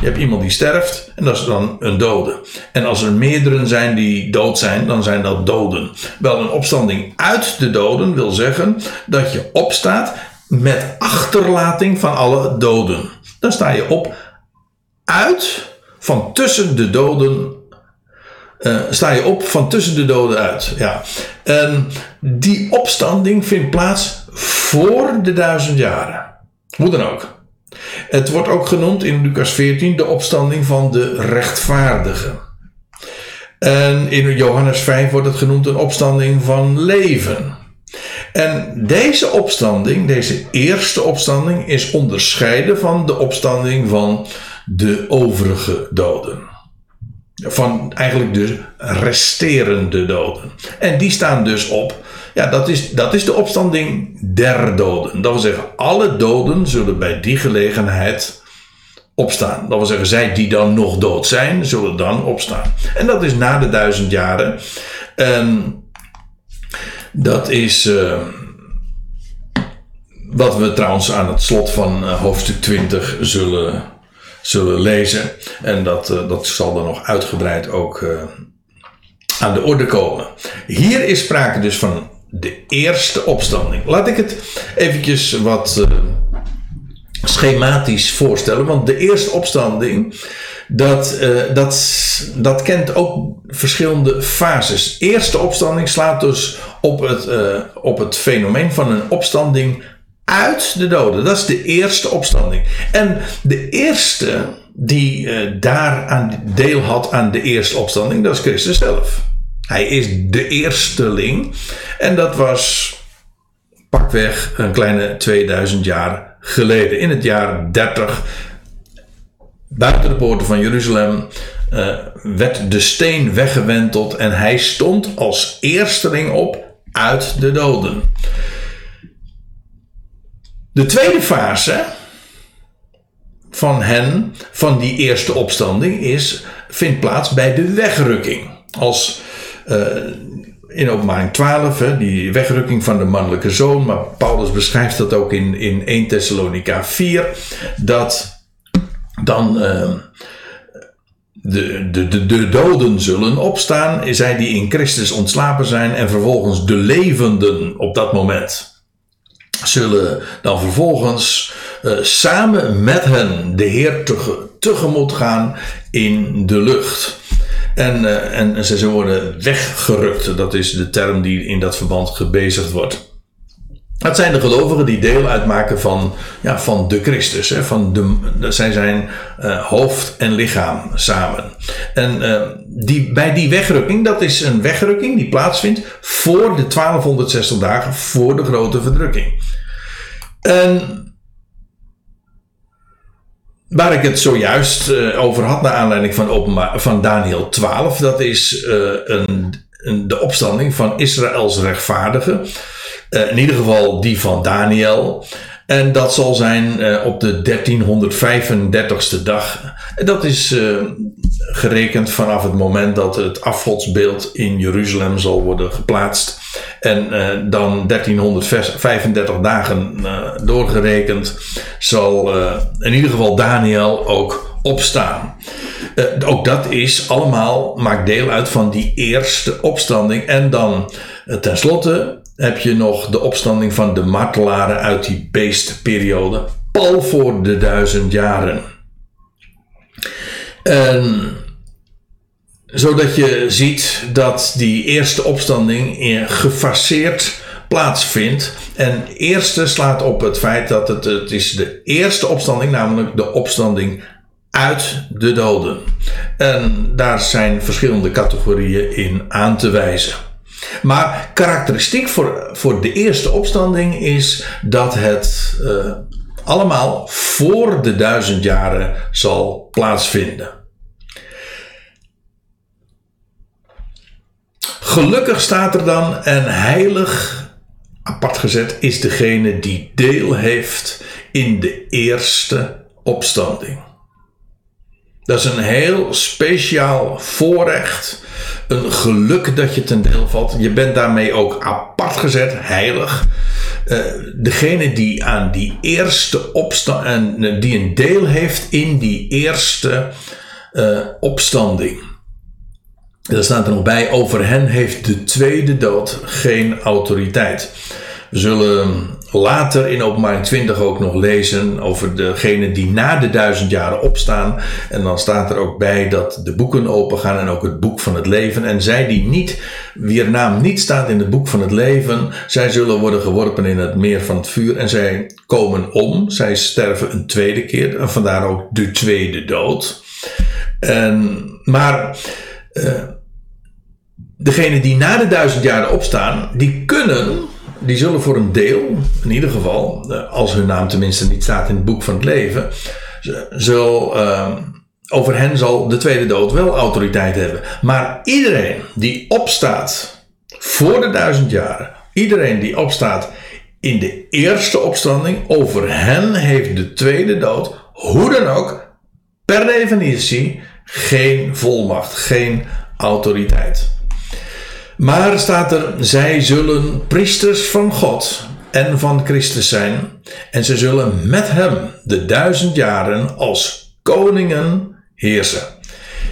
Je hebt iemand die sterft en dat is dan een dode. En als er meerdere zijn die dood zijn, dan zijn dat doden. Wel, een opstanding uit de doden wil zeggen dat je opstaat met achterlating van alle doden. Dan sta je op uit van tussen de doden. Uh, sta je op van tussen de doden uit. Ja. En die opstanding vindt plaats voor de duizend jaren. Hoe dan ook. Het wordt ook genoemd in Lucas 14 de opstanding van de rechtvaardigen. En in Johannes 5 wordt het genoemd een opstanding van leven. En deze opstanding, deze eerste opstanding, is onderscheiden van de opstanding van de overige doden. Van eigenlijk de resterende doden. En die staan dus op ja, dat is, dat is de opstanding der doden. Dat wil zeggen, alle doden zullen bij die gelegenheid opstaan. Dat wil zeggen, zij die dan nog dood zijn, zullen dan opstaan. En dat is na de duizend jaren. En dat is. Uh, wat we trouwens aan het slot van uh, hoofdstuk 20 zullen, zullen lezen. En dat, uh, dat zal dan nog uitgebreid ook aan de orde komen. Hier is sprake dus van de eerste opstanding. Laat ik het eventjes wat schematisch voorstellen. Want de eerste opstanding, dat, uh, dat, dat kent ook verschillende fases. Eerste opstanding slaat dus op het, uh, op het fenomeen van een opstanding uit de doden. Dat is de eerste opstanding. En de eerste die daar aan deel had aan de eerste opstanding, dat is Christus zelf. Hij is de eersteling. En dat was pakweg een kleine 2000 jaar geleden. In het jaar 30, buiten de poorten van Jeruzalem, uh, werd de steen weggewenteld en hij stond als eersteling op uit de doden. De tweede fase van hen, van die eerste opstanding, is, vindt plaats bij de wegrukking. Als uh, in openbaring 12, hè, die wegrukking van de mannelijke zoon. Maar Paulus beschrijft dat ook in, in 1 Thessalonica 4. Dat dan uh, de, de, de, de doden zullen opstaan. Zij die in Christus ontslapen zijn. En vervolgens de levenden op dat moment. Zullen dan vervolgens uh, samen met hen de Heer tegemoet gaan in de lucht. En, uh, en ze worden weggerukt. Dat is de term die in dat verband gebezigd wordt. Dat zijn de gelovigen die deel uitmaken van, ja, van de Christus. Hè, van de, zij zijn uh, hoofd en lichaam samen. En uh, die, bij die wegrukking, dat is een wegrukking die plaatsvindt voor de 1260 dagen voor de grote verdrukking. En waar ik het zojuist uh, over had, naar aanleiding van, van Daniel 12, dat is uh, een, de opstanding van Israëls rechtvaardigen. Uh, in ieder geval die van Daniel. En dat zal zijn op de 1335ste dag. Dat is uh, gerekend vanaf het moment dat het afgodsbeeld in Jeruzalem zal worden geplaatst. En uh, dan 1335 dagen doorgerekend zal in ieder geval Daniel ook opstaan. ook dat is allemaal, maakt deel uit van die eerste opstanding. En dan tenslotte heb je nog de opstanding van de martelaren uit die beestperiode, pal voor de duizend jaren. En zodat je ziet dat die eerste opstanding gefaseerd plaatsvindt. En eerste slaat op het feit dat het, het is de eerste opstanding, namelijk de opstanding uit de doden. En daar zijn verschillende categorieën in aan te wijzen. Maar karakteristiek voor, voor de eerste opstanding is dat het uh, allemaal voor de duizend jaren zal plaatsvinden. Gelukkig staat er dan en heilig apart gezet is degene die deel heeft in de eerste opstanding. Dat is een heel speciaal voorrecht een geluk dat je ten deel valt. Je bent daarmee ook apart gezet, heilig. Uh, degene die aan die eerste opstand en uh, die een deel heeft in die eerste uh, opstanding. Er staat er nog bij: over hen heeft de tweede dood geen autoriteit. We zullen later in openbaring 20 ook nog lezen over degene die na de duizend jaren opstaan. En dan staat er ook bij dat de boeken opengaan en ook het boek van het leven. En zij die niet, wier naam niet staat in het boek van het leven, zij zullen worden geworpen in het meer van het vuur. En zij komen om, zij sterven een tweede keer. En vandaar ook de tweede dood. En, maar... Uh, degene die na de duizend jaren opstaan, die kunnen die zullen voor een deel, in ieder geval, eh, als hun naam tenminste niet staat in het boek van het leven, uh, over hen zal de tweede dood wel autoriteit hebben. Maar iedereen die opstaat voor de duizend jaren, iedereen die opstaat in de eerste opstanding, over hen heeft de tweede dood, hoe dan ook, per definitie geen volmacht, geen autoriteit. Maar staat er, zij zullen priesters van God en van Christus zijn. En ze zullen met hem de duizend jaren als koningen heersen.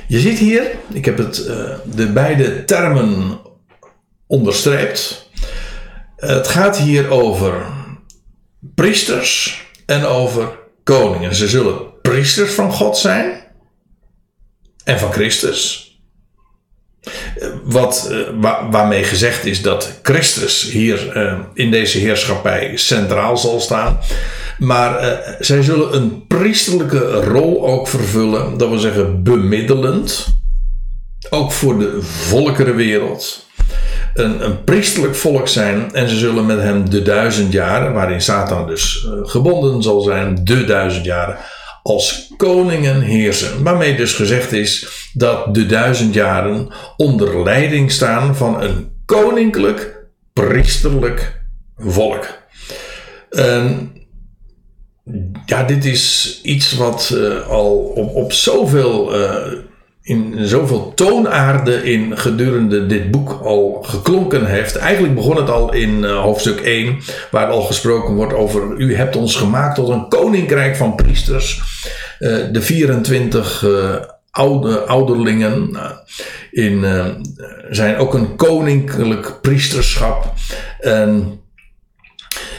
Je ziet hier, ik heb het, uh, de beide termen onderstreept. Het gaat hier over priesters en over koningen. Ze zullen priesters van God zijn en van Christus. Wat, uh, waarmee gezegd is dat Christus hier uh, in deze heerschappij centraal zal staan. Maar uh, zij zullen een priesterlijke rol ook vervullen, dat wil zeggen bemiddelend. Ook voor de volkerenwereld. Een, een priesterlijk volk zijn en ze zullen met hem de duizend jaren, waarin Satan dus gebonden zal zijn, de duizend jaren, als koningen heersen. Waarmee dus gezegd is dat de duizend jaren onder leiding staan van een koninklijk, priesterlijk volk. En ja, dit is iets wat uh, al op, op zoveel uh, in zoveel toonaarden in gedurende dit boek al geklonken heeft. Eigenlijk begon het al in uh, hoofdstuk 1, waar al gesproken wordt over: U hebt ons gemaakt tot een koninkrijk van priesters. Uh, de 24 uh, eh, oude, ouderlingen in, zijn ook een koninklijk priesterschap. En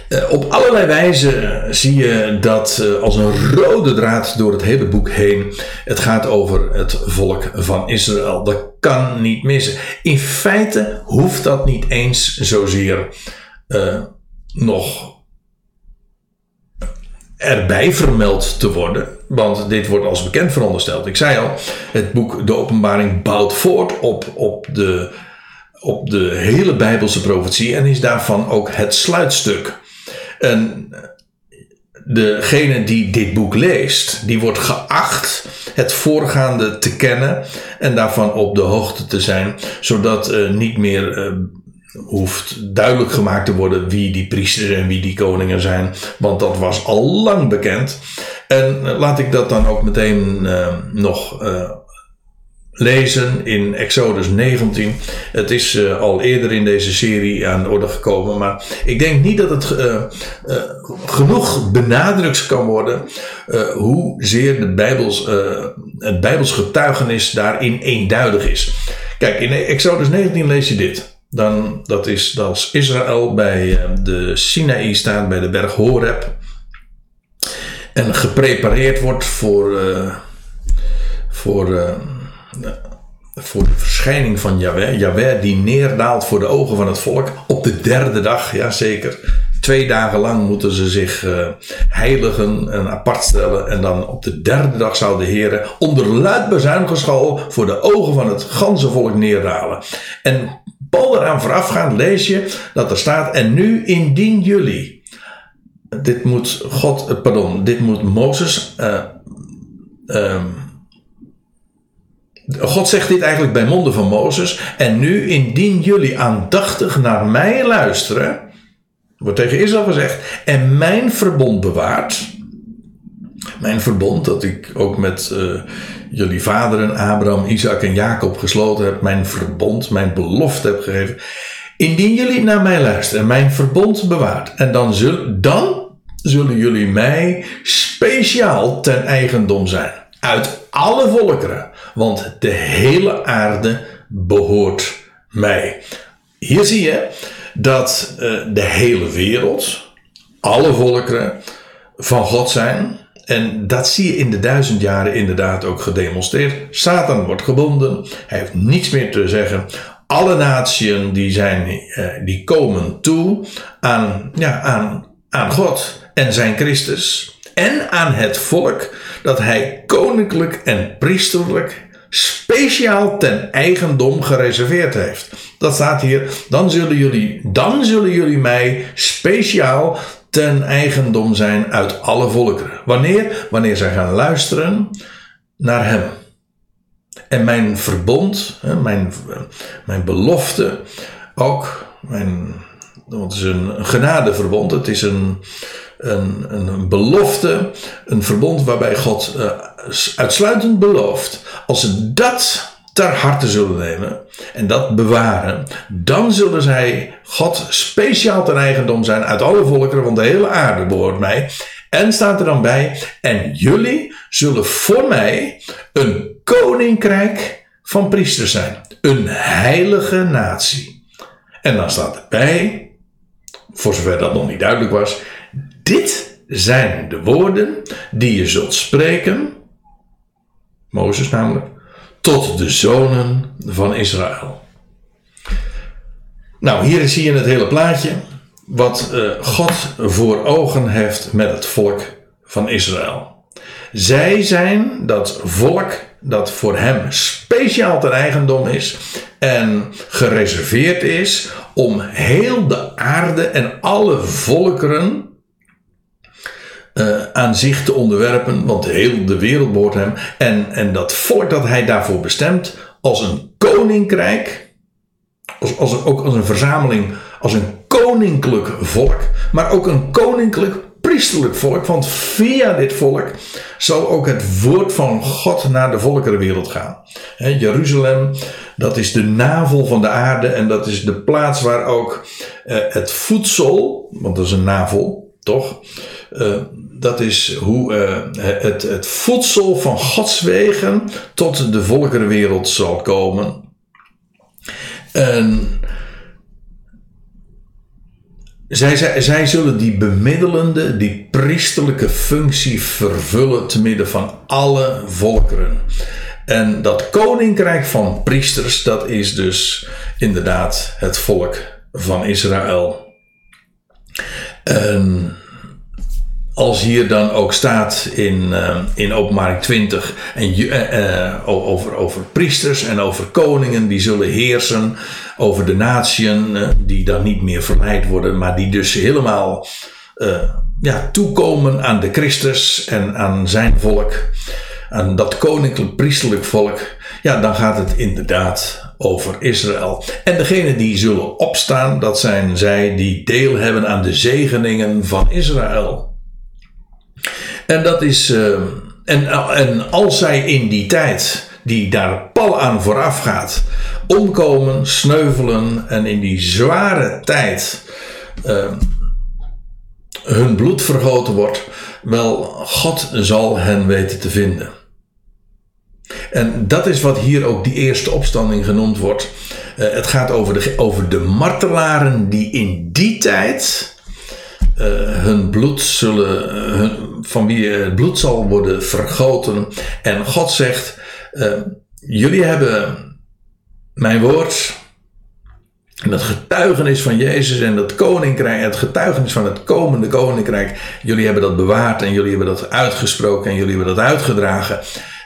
eh, op allerlei wijzen zie je dat uh, als een rode draad door het hele boek heen. Het gaat over het volk van Israël. Dat kan niet missen. In feite hoeft dat niet eens zozeer uh, nog erbij vermeld te worden. Want dit wordt als bekend verondersteld. Ik zei al, het boek De Openbaring bouwt voort op, op, de, op de hele Bijbelse profetie en is daarvan ook het sluitstuk. En degene die dit boek leest, die wordt geacht het voorgaande te kennen en daarvan op de hoogte te zijn, zodat uh, niet meer uh, hoeft duidelijk gemaakt te worden wie die priesters en wie die koningen zijn, want dat was al lang bekend. En laat ik dat dan ook meteen nog lezen in Exodus 19. Het is uh, al eerder in deze serie aan de orde gekomen, maar ik denk niet dat het uh, uh, genoeg benadrukt kan worden hoezeer de Bijbels, het Bijbels getuigenis daarin eenduidig is. Kijk, in Exodus 19 lees je dit. Dan, dat is als Israël bij de Sinaï staat, bij de berg Horeb. En geprepareerd wordt voor, voor voor de verschijning van Yahweh. Yahweh die neerdaalt voor de ogen van het volk op de derde dag, ja zeker. Twee dagen lang moeten ze zich uh, heiligen en apart stellen. En dan op de derde dag zou de Heer onder luid bezuingeschal voor de ogen van het ganse volk neerdalen. En Paul eraan voorafgaand lees je dat er staat: En nu indien jullie. Dit moet God, pardon, dit moet Mozes. Uh, God zegt dit eigenlijk bij monden van Mozes. En nu, indien jullie aandachtig naar mij luisteren, wordt tegen Israël gezegd, en mijn verbond bewaart. Mijn verbond dat ik ook met uh, jullie vaderen, Abraham, Isaac en Jacob gesloten heb. Mijn verbond, mijn belofte heb gegeven. Indien jullie naar mij luisteren en mijn verbond bewaart. En dan, dan zullen jullie mij speciaal ten eigendom zijn. Uit alle volkeren want de hele aarde behoort mij. Hier zie je dat uh, de hele wereld, alle volkeren van God zijn. En dat zie je in de duizend jaren inderdaad ook gedemonstreerd. Satan wordt gebonden, hij heeft niets meer te zeggen. Alle naties die, zijn, uh, die komen toe aan, ja, aan, aan God en zijn Christus. En aan het volk dat hij koninklijk en priesterlijk speciaal ten eigendom gereserveerd heeft. Dat staat hier. Dan zullen jullie, dan zullen jullie mij speciaal ten eigendom zijn uit alle volkeren. Wanneer? Wanneer zij gaan luisteren naar hem. En mijn verbond, mijn, mijn belofte, ook mijn, het is een genadeverbond, het is een, een, een belofte, een verbond waarbij God uh, uitsluitend belooft. Als ze dat ter harte zullen nemen en dat bewaren, dan zullen zij God speciaal ten eigendom zijn uit alle volkeren, want de hele aarde behoort mij. En staat er dan bij, en jullie zullen voor mij een koninkrijk van priesters zijn. Een heilige natie. En dan staat erbij, voor zover dat nog niet duidelijk was, dit zijn de woorden die je zult spreken, Mozes namelijk, tot de zonen van Israël. Nou, hier zie je het hele plaatje. Wat uh, God voor ogen heeft met het volk van Israël. Zij zijn dat volk dat voor hem speciaal ten eigendom is en gereserveerd is om heel de aarde en alle volkeren uh, aan zich te onderwerpen, want heel de wereld behoort hem. En, en dat volk dat hij daarvoor bestemt, als een koninkrijk, als, als, ook als een verzameling, als een koninklijk volk, maar ook een koninklijk priesterlijk volk, want via dit volk zal ook het woord van God naar de volkerenwereld gaan. Jeruzalem, dat is de navel van de aarde en dat is de plaats waar ook uh, het voedsel, want dat is een navel, toch? Uh, dat is hoe uh, het, het voedsel van Gods wegen tot de volkerenwereld zal komen. En zij, zij, zij zullen die bemiddelende, die priesterlijke functie vervullen te midden van alle volkeren. En dat koninkrijk van priesters, dat is dus inderdaad het volk van Israël. En als hier dan ook staat in, uh, in openbaring 20 en, uh, over, over priesters en over koningen die zullen heersen over de natieën die dan niet meer verleid worden, maar die dus helemaal ja, toekomen aan de Christus en aan zijn volk, aan dat koninklijk priestelijk volk, ja, dan gaat het inderdaad over Israël. En degenen die zullen opstaan, dat zijn zij die deel hebben aan de zegeningen van Israël. En dat is, uh, en, en als zij in die tijd, die daar pal aan vooraf gaat, omkomen, sneuvelen en in die zware tijd uh, hun bloed vergoten wordt, wel, God zal hen weten te vinden. En dat is wat hier ook die eerste opstanding genoemd wordt. Uh, het gaat over de, over de martelaren die in die tijd uh, hun bloed zullen, hun, van wie het bloed zal worden vergoten. En God zegt: Jullie hebben mijn woord. En het getuigenis van Jezus en dat koninkrijk, het getuigenis van het komende koninkrijk. Jullie hebben dat bewaard en jullie hebben dat uitgesproken en jullie hebben dat uitgedragen.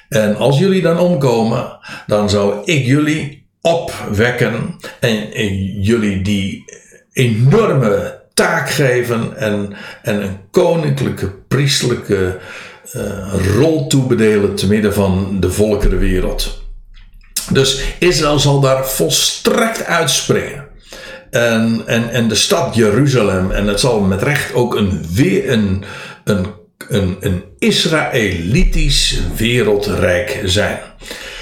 En als jullie dan omkomen, dan zou ik jullie opwekken en, jullie die enorme taak geven en, en een koninklijke, priestelijke uh, rol toebedelen te midden van de volkerenwereld. Dus Israël zal daar volstrekt uitspringen. En, en, en de stad Jeruzalem, en het zal met recht ook een, weer een, een een, een Israëlitisch wereldrijk zijn.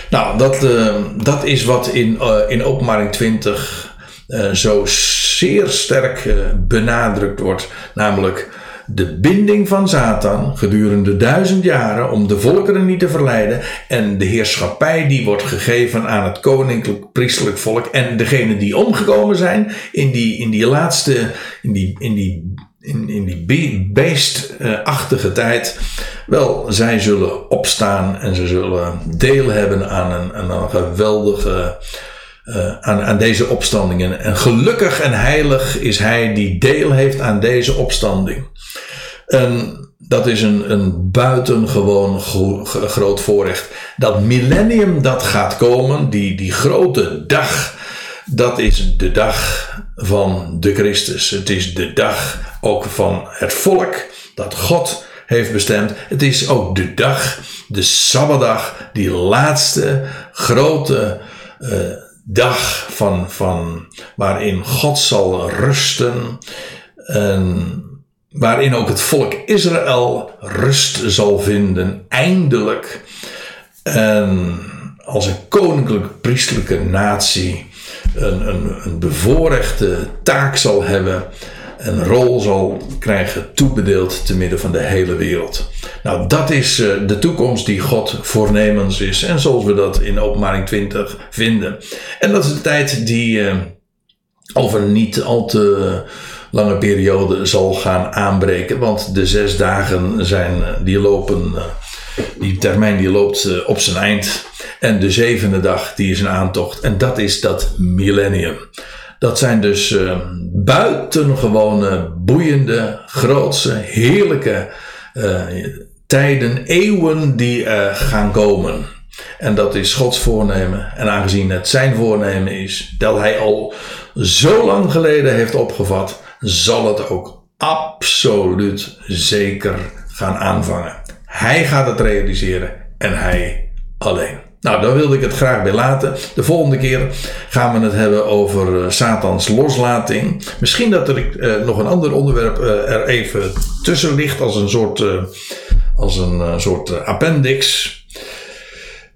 Nou, dat, uh, dat is wat in, uh, in openbaring 20 uh, zo zeer sterk benadrukt wordt. Namelijk de binding van Satan gedurende duizend jaren om de volkeren niet te verleiden. En de heerschappij die wordt gegeven aan het koninklijk priestelijk volk. En degenen die omgekomen zijn in die, in die laatste, in die, in die in, in die beestachtige tijd. Wel, zij zullen opstaan en ze zullen deel hebben aan een, aan een geweldige. Uh, aan, aan deze opstandingen. En gelukkig en heilig is hij die deel heeft aan deze opstanding. En dat is een, een buitengewoon groot voorrecht. Dat millennium dat gaat komen, die, die grote dag, dat is de dag van de Christus. Het is de dag ook van het volk dat God heeft bestemd. Het is ook de dag, de Sabbatdag, die laatste grote uh, dag van, van waarin God zal rusten. En waarin ook het volk Israël rust zal vinden, eindelijk. En als een koninklijk priestelijke natie een, een, een bevoorrechte taak zal hebben een rol zal krijgen toebedeeld te midden van de hele wereld. Nou, dat is uh, de toekomst die God voornemens is en zoals we dat in Openbaring 20 vinden. En dat is de tijd die over niet al te lange periode zal gaan aanbreken, want de zes dagen zijn, uh, die lopen, die termijn die loopt op zijn eind. En de zevende dag, die is een aantocht. En dat is dat millennium. Dat zijn dus uh, buitengewone, boeiende, grootse, heerlijke tijden, eeuwen die uh, gaan komen. En dat is Gods voornemen. En aangezien het zijn voornemen is, dat hij al zo lang geleden heeft opgevat, zal het ook absoluut zeker gaan aanvangen. Hij gaat het realiseren en hij alleen. Nou, daar wilde ik het graag bij laten. De volgende keer gaan we het hebben over uh, Satans loslating. Misschien dat er uh, nog een ander onderwerp uh, er even tussen ligt als een soort, als een, soort appendix.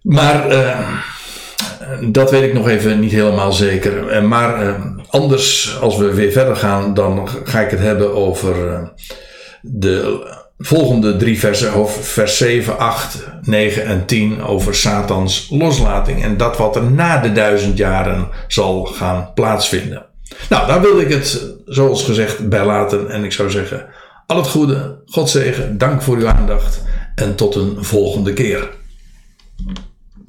Maar dat weet ik nog even niet helemaal zeker. maar anders, als we weer verder gaan, dan ga ik het hebben over de volgende drie versen, vers 7, 8, 9 en 10 over Satans loslating en dat wat er na de duizend jaren zal gaan plaatsvinden. Nou, daar wil ik het zoals gezegd bij laten en ik zou zeggen, al het goede, God zegen, dank voor uw aandacht en tot een volgende keer.